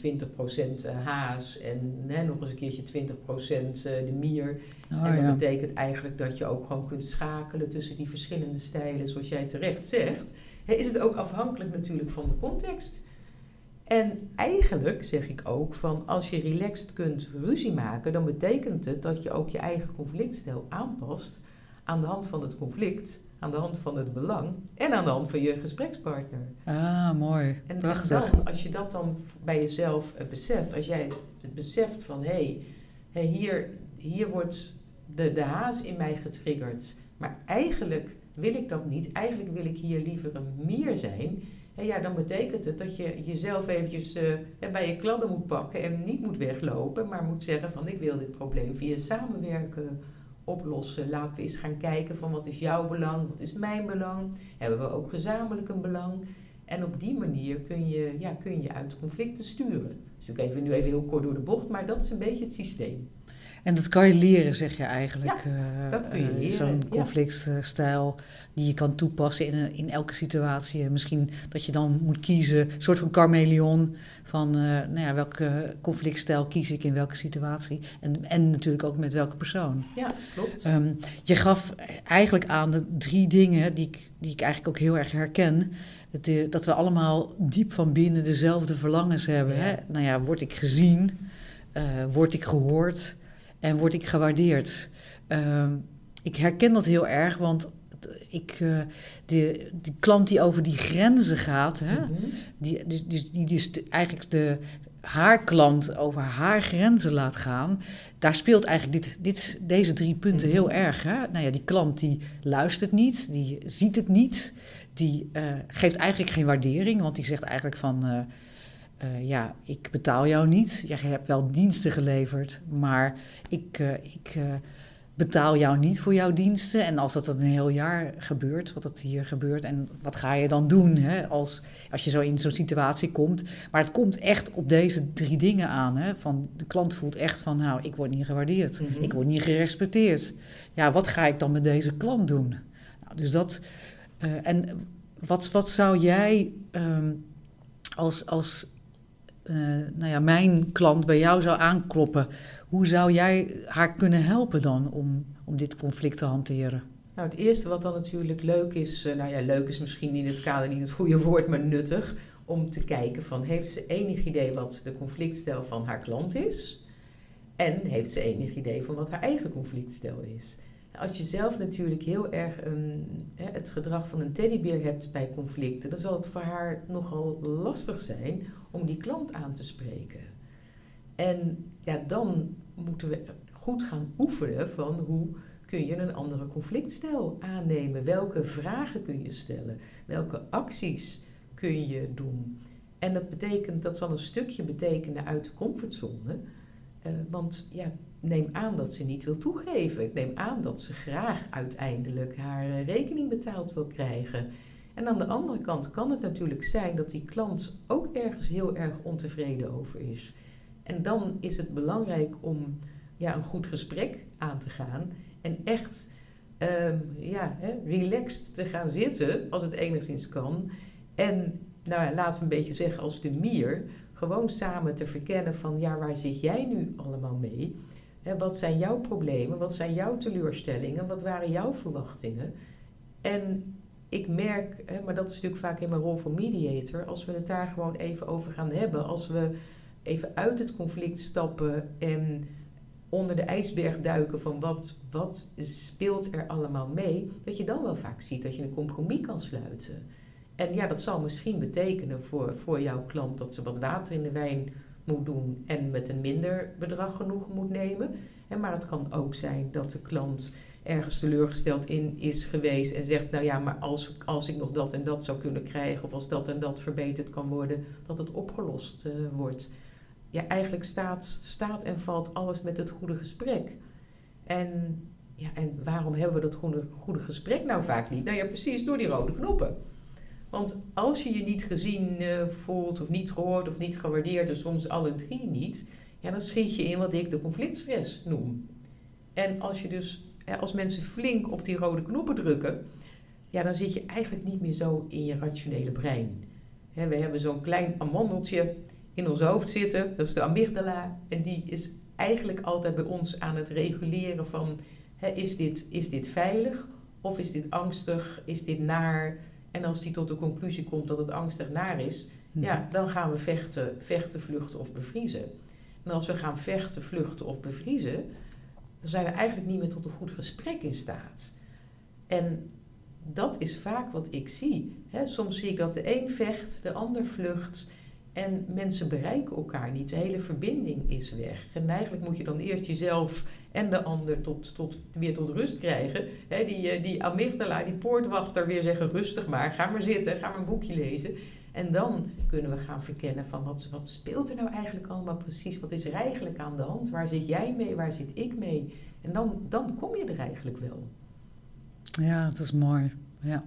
20% haas en hè, nog eens een keertje 20% uh, de mier. Oh, en dat ja. betekent eigenlijk dat je ook gewoon kunt schakelen tussen die verschillende stijlen, zoals jij terecht zegt. Hè, is het ook afhankelijk natuurlijk van de context. En eigenlijk zeg ik ook van als je relaxed kunt ruzie maken, dan betekent het dat je ook je eigen conflictstijl aanpast aan de hand van het conflict, aan de hand van het belang en aan de hand van je gesprekspartner. Ah, mooi. En, Prachtig. dan, als je dat dan bij jezelf uh, beseft, als jij het beseft van hé, hey, hey, hier, hier wordt de, de haas in mij getriggerd, maar eigenlijk wil ik dat niet, eigenlijk wil ik hier liever een mier zijn. En ja, dan betekent het dat je jezelf eventjes uh, bij je kladden moet pakken en niet moet weglopen, maar moet zeggen van ik wil dit probleem via samenwerken oplossen. Laten we eens gaan kijken van wat is jouw belang, wat is mijn belang. Hebben we ook gezamenlijk een belang. En op die manier kun je, ja, kun je uit conflicten sturen. Dus ik even nu even heel kort door de bocht, maar dat is een beetje het systeem. En dat kan je leren, zeg je eigenlijk. Ja, dat kun je leren. Zo'n conflictstijl die je kan toepassen in, in elke situatie. Misschien dat je dan moet kiezen, een soort van chameleon. Van uh, nou ja, welke conflictstijl kies ik in welke situatie. En, en natuurlijk ook met welke persoon. Ja, klopt. Um, je gaf eigenlijk aan de drie dingen die ik, die ik eigenlijk ook heel erg herken. De, dat we allemaal diep van binnen dezelfde verlangens hebben. Ja. Hè? Nou ja, word ik gezien? Uh, word ik gehoord? En word ik gewaardeerd? Uh, ik herken dat heel erg, want ik, uh, de, die klant die over die grenzen gaat, hè, mm-hmm. die, dus, dus, die dus eigenlijk de, haar klant over haar grenzen laat gaan, daar speelt eigenlijk dit, dit, deze drie punten heel erg. Hè? Nou ja, die klant die luistert niet, die ziet het niet, die uh, geeft eigenlijk geen waardering, want die zegt eigenlijk van... Uh, uh, ja, ik betaal jou niet. Jij hebt wel diensten geleverd, maar ik, uh, ik uh, betaal jou niet voor jouw diensten. En als dat een heel jaar gebeurt, wat dat hier gebeurt, en wat ga je dan doen hè, als, als je zo in zo'n situatie komt? Maar het komt echt op deze drie dingen aan. Hè, van de klant voelt echt van, nou, ik word niet gewaardeerd, mm-hmm. ik word niet gerespecteerd. Ja, wat ga ik dan met deze klant doen? Nou, dus dat. en wat, wat zou jij um, als. als uh, nou ja, mijn klant bij jou zou aankloppen, hoe zou jij haar kunnen helpen dan om, om dit conflict te hanteren? Nou, het eerste wat dan natuurlijk leuk is, uh, nou ja, leuk is misschien in het kader niet het goede woord, maar nuttig, om te kijken van heeft ze enig idee wat de conflictstijl van haar klant is? En heeft ze enig idee van wat haar eigen conflictstijl is? Als je zelf natuurlijk heel erg een, hè, het gedrag van een teddybeer hebt bij conflicten, dan zal het voor haar nogal lastig zijn om die klant aan te spreken. En ja, dan moeten we goed gaan oefenen van hoe kun je een andere conflictstijl aannemen? Welke vragen kun je stellen? Welke acties kun je doen? En dat betekent, dat zal een stukje betekenen uit de comfortzone. Uh, want ja, neem aan dat ze niet wil toegeven. Ik neem aan dat ze graag uiteindelijk haar rekening betaald wil krijgen. En aan de andere kant kan het natuurlijk zijn dat die klant ook ergens heel erg ontevreden over is. En dan is het belangrijk om ja, een goed gesprek aan te gaan en echt um, ja, hè, relaxed te gaan zitten, als het enigszins kan. En nou, laten we een beetje zeggen als de mier, gewoon samen te verkennen van ja, waar zit jij nu allemaal mee? Wat zijn jouw problemen? Wat zijn jouw teleurstellingen? Wat waren jouw verwachtingen? En ik merk, maar dat is natuurlijk vaak in mijn rol van mediator, als we het daar gewoon even over gaan hebben, als we even uit het conflict stappen en onder de ijsberg duiken van wat, wat speelt er allemaal mee, dat je dan wel vaak ziet dat je een compromis kan sluiten. En ja, dat zal misschien betekenen voor, voor jouw klant dat ze wat water in de wijn moet doen en met een minder bedrag genoeg moet nemen. En maar het kan ook zijn dat de klant ergens teleurgesteld in is geweest en zegt, nou ja, maar als, als ik nog dat en dat zou kunnen krijgen of als dat en dat verbeterd kan worden, dat het opgelost uh, wordt. ja, eigenlijk staat, staat en valt alles met het goede gesprek. En, ja, en waarom hebben we dat goede, goede gesprek nou vaak niet? Nou ja, precies door die rode knoppen. Want als je je niet gezien uh, voelt, of niet gehoord, of niet gewaardeerd, en soms alle drie niet, ja, dan schiet je in wat ik de conflictstress noem. En als je dus, als mensen flink op die rode knoppen drukken, ja, dan zit je eigenlijk niet meer zo in je rationele brein. we hebben zo'n klein amandeltje in ons hoofd zitten, dat is de amygdala, en die is eigenlijk altijd bij ons aan het reguleren van, is, dit, is dit veilig of is dit angstig, is dit naar? En als die tot de conclusie komt dat het angstig naar is, mhm. ja, dan gaan we vechten, vechten, vluchten of bevriezen. En als we gaan vechten, vluchten of bevriezen, dan zijn we eigenlijk niet meer tot een goed gesprek in staat. En dat is vaak wat ik zie. soms zie ik dat de een vecht, de ander vlucht. En mensen bereiken elkaar niet. De hele verbinding is weg. En eigenlijk moet je dan eerst jezelf en de ander tot, tot, weer tot rust krijgen. die, eh, die amygdala, die poortwachter weer zeggen rustig maar, ga maar zitten, ga maar een boekje lezen. En dan kunnen we gaan verkennen van wat, wat speelt er nou eigenlijk allemaal precies? Wat is er eigenlijk aan de hand? Waar zit jij mee? Waar zit ik mee? En dan, dan kom je er eigenlijk wel. Ja, dat is mooi. Ja.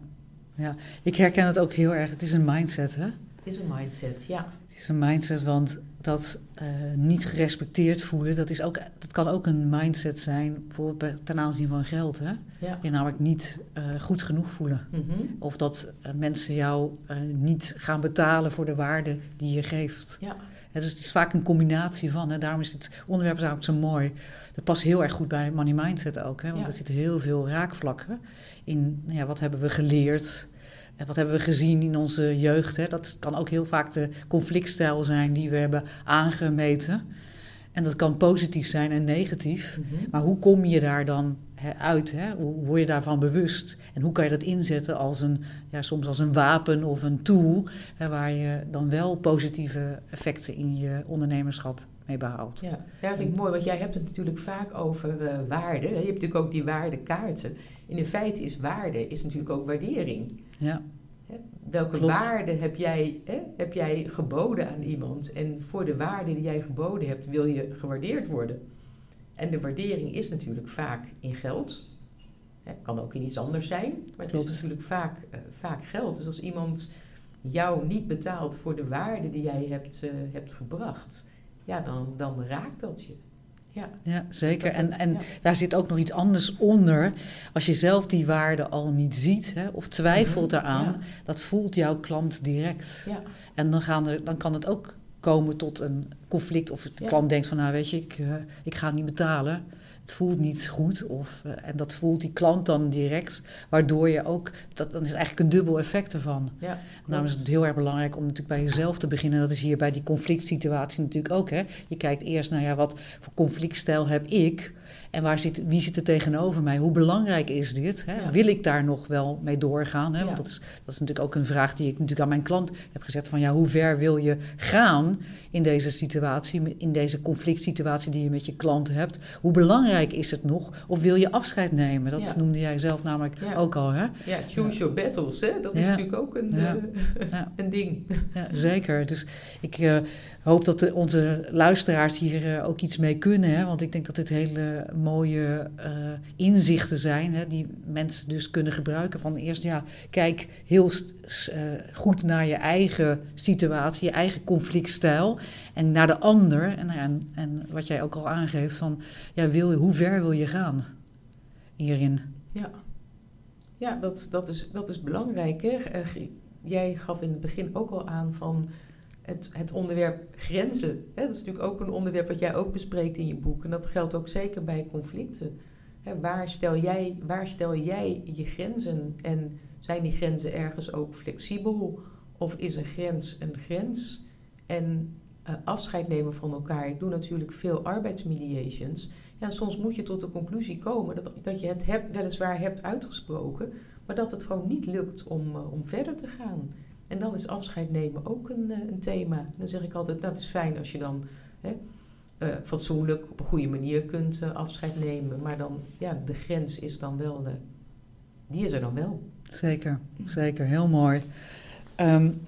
ja. Ik herken het ook heel erg. Het is een mindset, hè? Het is een mindset, ja. Het is een mindset, want dat uh, niet gerespecteerd voelen, dat, is ook, dat kan ook een mindset zijn, bijvoorbeeld ten aanzien van geld. Hè? Ja. Je namelijk niet uh, goed genoeg voelen. Mm -hmm. Of dat uh, mensen jou niet gaan betalen voor de waarde die je geeft. Ja. dus het is vaak een combinatie van. Hè? Daarom is het onderwerp eigenlijk zo mooi. Dat past heel erg goed bij money mindset ook. Hè? Want er zitten heel veel raakvlakken in. Nou ja, wat hebben we geleerd? En wat hebben we gezien in onze jeugd? Hè? Dat kan ook heel vaak de conflictstijl zijn die we hebben aangemeten. En dat kan positief zijn en negatief. Mhm. Maar hoe kom je daar dan uit? Hè? Hoe word je daarvan bewust? En hoe kan je dat inzetten als een, ja, soms als een wapen of een tool, hè, waar je dan wel positieve effecten in je ondernemerschap mee behaalt? Ja, ja vind ik mooi, want jij hebt het natuurlijk vaak over uh, waarde. Je hebt natuurlijk ook die waardekaarten. En in feite is waarde is natuurlijk ook waardering. Ja. Welke waarde heb jij, hè, heb jij geboden aan iemand? En voor de waarde die jij geboden hebt, wil je gewaardeerd worden. En de waardering is natuurlijk vaak in geld. Het kan ook in iets anders zijn, maar het is natuurlijk vaak, uh, vaak geld. Dus als iemand jou niet betaalt voor de waarde die jij hebt, uh, hebt gebracht, ja, dan, dan raakt dat je. Ja, ja zeker. En, en daar zit ook nog iets anders onder. Als je zelf die waarde al niet ziet hè, of twijfelt mhm, eraan, dat voelt jouw klant direct. Ja. En dan, gaan er, dan kan het ook komen tot een conflict. Of de klant denkt van, nou weet je, ik, uh, ik ga het niet betalen het voelt niet goed. Of, uh, en dat voelt die klant dan direct, waardoor je ook, dat, dan is eigenlijk een dubbel effect ervan. Ja, Daarom is het heel erg belangrijk om natuurlijk bij jezelf te beginnen. Dat is hier bij die conflict situatie natuurlijk ook. Hè. Je kijkt eerst naar ja, wat voor conflictstijl heb ik en waar zit, wie zit er tegenover mij? Hoe belangrijk is dit? Hè? Wil ik daar nog wel mee doorgaan? Hè? Want dat is, dat is natuurlijk ook een vraag die ik natuurlijk aan mijn klant heb gezet. Van ja, hoe ver wil je gaan in deze situatie, in deze conflict situatie die je met je klant hebt? Hoe belangrijk is het nog? Of wil je afscheid nemen? Dat noemde jij zelf namelijk ook al. Hè? Ja, choose your battles. Hè? Dat is natuurlijk ook een, uh, een ding. Zeker. Dus ik uh, hoop dat de, onze luisteraars hier uh, ook iets mee kunnen. Hè? Want ik denk dat dit hele mooie uh, inzichten zijn, hè, die mensen dus kunnen gebruiken. Van eerst, ja, kijk heel uh, goed naar je eigen situatie, je eigen conflictstijl. En naar de ander, en, en, en wat jij ook al aangeeft, van ja, wil, hoe ver wil je gaan hierin? Ja, ja dat, dat, is, dat is belangrijk. Hè? Eh, jij gaf in het begin ook al aan van het, het onderwerp grenzen. Hè, dat is natuurlijk ook een onderwerp wat jij ook bespreekt in je boek. En dat geldt ook zeker bij conflicten. Hè, waar, stel jij, waar stel jij je grenzen? En zijn die grenzen ergens ook flexibel? Of is een grens een grens? En uh, afscheid nemen van elkaar. Ik doe natuurlijk veel arbeidsmediations. Ja, soms moet je tot de conclusie komen dat, dat je het weliswaar hebt uitgesproken, maar dat het gewoon niet lukt om, uh, om verder te gaan. En dan is afscheid nemen ook een, eh, een thema. Dan zeg ik altijd, nou het is fijn als je dan hè, uh, fatsoenlijk op een goede manier kunt uh, afscheid nemen. Maar dan, ja, de grens is dan wel, de, die is er dan wel. Zeker, zeker. Heel mooi. Um,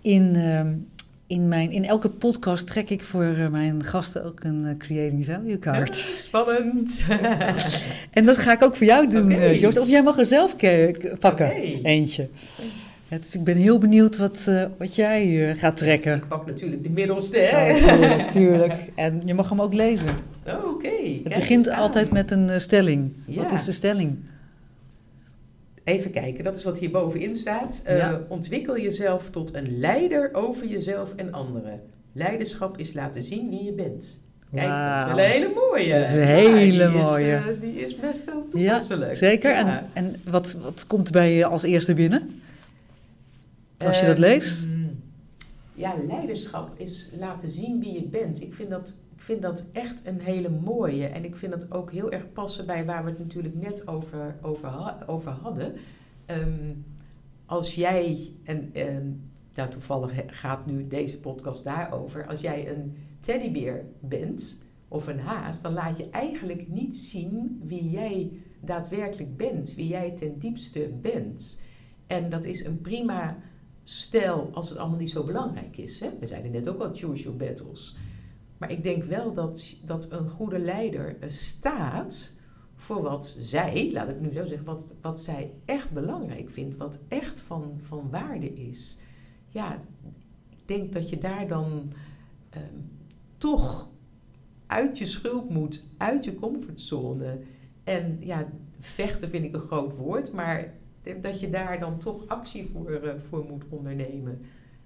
in, um, in, mijn, in elke podcast trek ik voor eh, mijn gasten ook een eh, Creating Value card. Ja, spannend. en dat ga ik ook voor jou doen, eh, Joost. Of jij mag er zelf pakken, eentje. Ja, dus ik ben heel benieuwd wat, eh, wat jij eh, gaat trekken. Ik pak natuurlijk de middelste, Ja, hè? tuurlijk, tuurlijk. En je mag hem ook lezen. Oh, Oké. Het begint aan. altijd met een eh, stelling. Wat is de stelling? Even kijken, dat is wat hier bovenin staat. Ontwikkel jezelf tot een leider over jezelf en anderen. Leiderschap is laten zien wie je bent. Kijk, dat is wel een hele mooie. Dat is een Ja, hele die is, mooie. eh, die is best wel toepasselijk. zeker. Ja. En, en wat, wat komt bij je als eerste binnen? Als je dat Ehm, leest? Ja, leiderschap is laten zien wie je bent. Ik vind, dat, ik vind dat echt een hele mooie. En ik vind dat ook heel erg passen bij waar we het natuurlijk net over, over, over hadden. Ehm, als jij, en ehm, nou, toevallig gaat nu deze podcast daarover. Als jij een teddybeer bent of een haas, dan laat je eigenlijk niet zien wie jij daadwerkelijk bent. Wie jij ten diepste bent. En dat is een prima stel als het allemaal niet zo belangrijk is. Hè? We zeiden net ook al choose your battles. Maar ik denk wel dat, dat een goede leider eh, staat voor wat zij, laat ik nu zo zeggen, wat, wat zij echt belangrijk vindt, wat echt van, van waarde is. Ja, ik denk dat je daar dan ehm, toch uit je schulp moet, uit je comfortzone. En ja, vechten vind ik een groot woord, maar dat je daar dan toch actie voor, eh, voor moet ondernemen.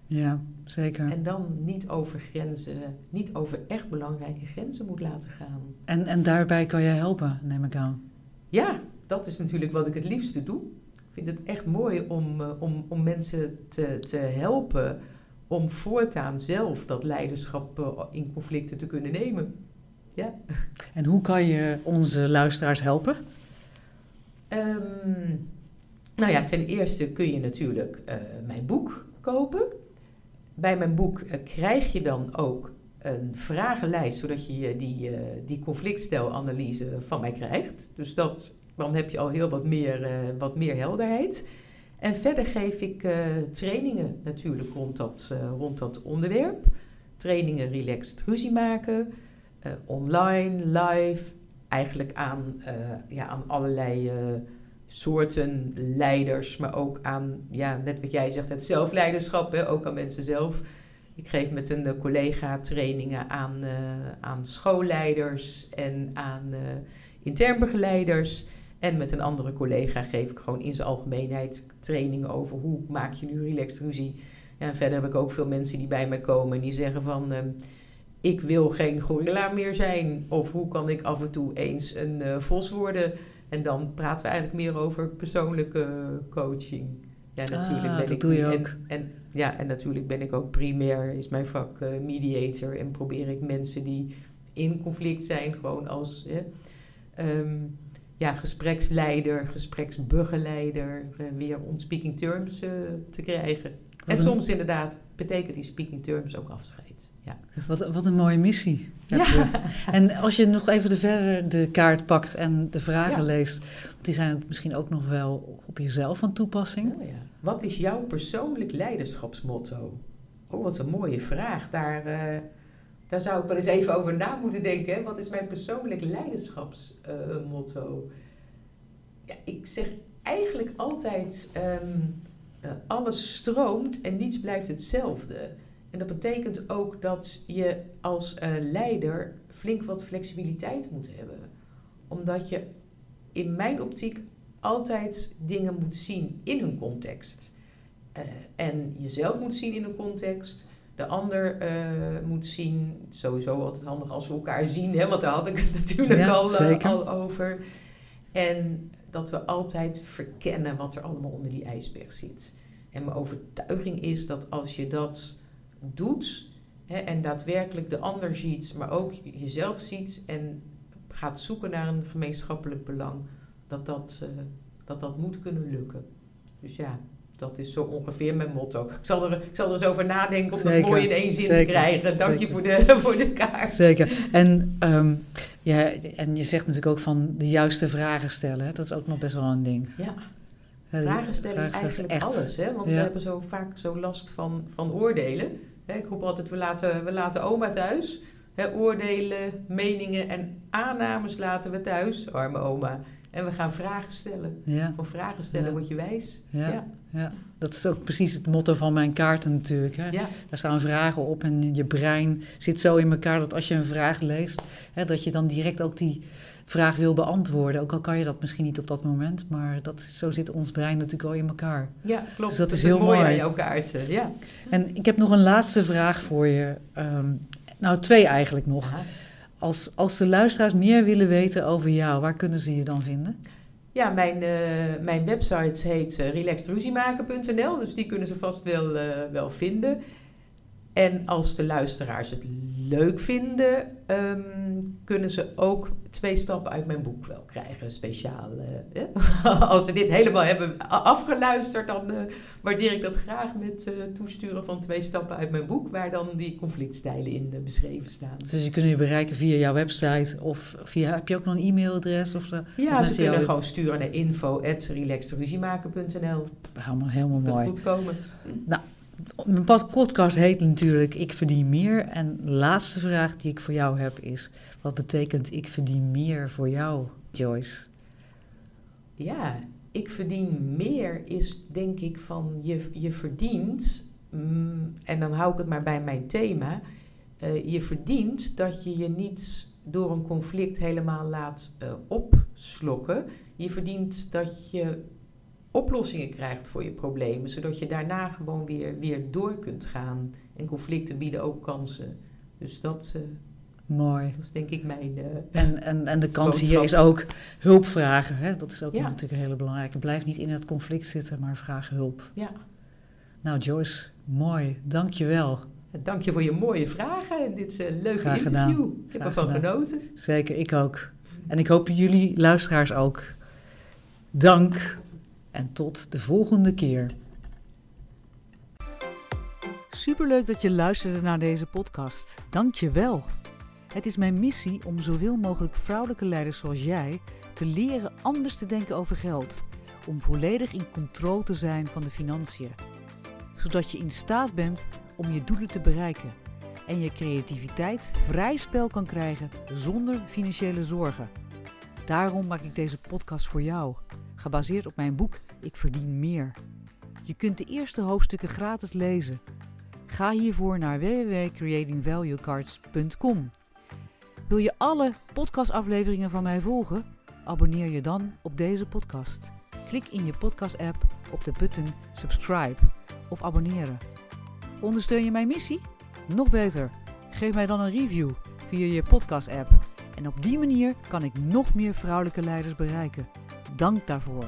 Ja, zeker. En dan niet over grenzen, niet over echt belangrijke grenzen moet laten gaan. En, en daarbij kan jij helpen, neem ik aan. Ja, dat is natuurlijk wat ik het liefste doe. Ik vind het echt mooi om, eh, om, om mensen te, te helpen om voortaan zelf dat leiderschap eh, in conflicten te kunnen nemen. Ja. En hoe kan je onze luisteraars helpen? Ehm, nou ja, ten eerste kun je natuurlijk eh, mijn boek kopen. Bij mijn boek eh, krijg je dan ook een vragenlijst, zodat je die, eh, die conflictstelanalyse van mij krijgt. Dus dat, dan heb je al heel wat meer, wat meer helderheid. En verder geef ik trainingen natuurlijk rond dat, rond dat onderwerp. Trainingen relaxed ruzie maken, online, live, eigenlijk aan, ja, aan allerlei soorten leiders, maar ook aan, ja, net wat jij zegt, het zelfleiderschap, hè, ook aan mensen zelf. Ik geef met een eh, collega trainingen aan, eh, aan schoolleiders en aan eh intern begeleiders. En met een andere collega geef ik gewoon in zijn algemeenheid trainingen over hoe maak je nu relaxed ruzie. Ja, en verder heb ik ook veel mensen die bij mij komen en die zeggen van... ehm, ik wil geen gorilla meer zijn. Of hoe kan ik af en toe eens een vos worden? En dan praten we eigenlijk meer over persoonlijke coaching. Ja, natuurlijk Ah, ben dat ik doe je en- ook. En, ja, en natuurlijk ben ik ook primair, is mijn vak eh, mediator. En probeer ik mensen die in conflict zijn, gewoon als ehm, ja, gespreksleider, gespreksbegeleider, eh, weer on speaking terms eh, te krijgen. En een- soms inderdaad betekent die speaking terms ook afscheid. Ja. Wat, wat een mooie missie. Ja. En als je nog even de verder de kaart pakt en de vragen Ja. leest, want die zijn misschien ook nog wel op jezelf van toepassing. Oh ja. Wat is jouw persoonlijk leiderschapsmotto? Oh, wat een mooie vraag. Daar, eh, daar zou ik wel eens even over na moeten denken. Hè? Wat is mijn persoonlijk leiderschapsmotto? ja, ik zeg eigenlijk altijd: ehm, eh, alles stroomt en niets blijft hetzelfde. En dat betekent ook dat je als eh, leider flink wat flexibiliteit moet hebben. Omdat je in mijn optiek altijd dingen moet zien in hun context. Eh, en jezelf moet zien in een context. De ander eh, moet zien, sowieso altijd handig als we elkaar zien, hè, want daar had ik het natuurlijk Ja, al, al over. En dat we altijd verkennen wat er allemaal onder die ijsberg zit. En mijn overtuiging is dat als je dat doet hè, en daadwerkelijk de ander ziet, maar ook jezelf ziet en gaat zoeken naar een gemeenschappelijk belang, dat dat, eh, dat, dat moet kunnen lukken. Dus ja, dat is zo ongeveer mijn motto. Ik zal er, ik zal er eens over nadenken om Zeker, dat mooi in één zin zeker, te krijgen. Dank je voor de, voor de kaart. Zeker. En, ehm, ja, en je zegt natuurlijk ook van de juiste vragen stellen. Dat is ook nog best wel een ding. Ja. Vragen stellen is eigenlijk echt- alles, hè? want Ja. we hebben zo vaak zo last van, van oordelen. Ik roep altijd, we laten, we laten oma thuis. Oordelen, meningen en aannames laten we thuis, arme oma. En we gaan vragen stellen. Ja, Van vragen stellen Ja. word je wijs. ja, Ja. Dat is ook precies het motto van mijn kaarten natuurlijk. Hè? Ja, Daar staan vragen op en je brein zit zo in elkaar dat als je een vraag leest, hè, dat je dan direct ook die vraag wil beantwoorden. Ook al kan je dat misschien niet op dat moment, maar dat, zo zit ons brein natuurlijk al in elkaar. ja klopt. Dus dat is heel mooi. aan jouw kaarten. Ja. En ik heb nog een laatste vraag voor je. Ehm, nou, twee eigenlijk nog. Als, als de luisteraars meer willen weten over jou, waar kunnen ze je dan vinden? Ja, mijn, eh, mijn website heet uh, dus die kunnen ze vast wel, eh, wel vinden. En als de luisteraars het leuk vinden, ehm, kunnen ze ook twee stappen uit mijn boek wel krijgen, speciaal. eh, hè? als ze dit helemaal hebben afgeluisterd, dan eh, waardeer ik dat graag met eh, toesturen van twee stappen uit mijn boek, waar dan die conflictstijlen in eh, beschreven staan. Dus je kunt je bereiken via jouw website of via, heb je ook nog een e-mailadres? Of de, Ja, ze kunnen jou- gewoon sturen naar info.relaxedruziemaken.nl. helemaal, helemaal Dat mooi. goed komen. Mijn pod- podcast heet natuurlijk Ik verdien meer. En de laatste vraag die ik voor jou heb is: wat betekent ik verdien meer voor jou, Joyce? Ja, ik verdien meer is denk ik van je, je verdient, mm, en dan hou ik het maar bij mijn thema, eh, je verdient dat je je niet door een conflict helemaal laat eh, opslokken. Je verdient dat je oplossingen krijgt voor je problemen, zodat je daarna gewoon weer, weer door kunt gaan. En conflicten bieden ook kansen. Dus dat, eh, Mooi. dat is denk ik mijn... eh, En, en, en de kans hier is ook hulp vragen. Hè? Dat is ook Ja. natuurlijk een hele belangrijke. Blijf niet in het conflict zitten, maar vraag hulp. ja, Nou, Joyce, mooi. Dank je wel. Dank je voor je mooie vragen en dit eh, leuke Graag gedaan. interview. Ik heb Graag ervan gedaan. genoten. Zeker, ik ook. En ik hoop jullie luisteraars ook. Dank en tot de volgende keer. Superleuk dat je luisterde naar deze podcast. Dank je wel. Het is mijn missie om zoveel mogelijk vrouwelijke leiders zoals jij te leren anders te denken over geld. Om volledig in controle te zijn van de financiën. Zodat je in staat bent om je doelen te bereiken. En je creativiteit vrij spel kan krijgen zonder financiële zorgen. Daarom maak ik deze podcast voor jou, gebaseerd op mijn boek Ik verdien meer. Je kunt de eerste hoofdstukken gratis lezen. Ga hiervoor naar www.creatingvaluecards.com. Wil je alle podcastafleveringen van mij volgen? Abonneer je dan op deze podcast. Klik in je podcast-app op de button subscribe of abonneren. Ondersteun je mijn missie? Nog beter, geef mij dan een review via je podcast-app. En op die manier kan ik nog meer vrouwelijke leiders bereiken. Dank daarvoor.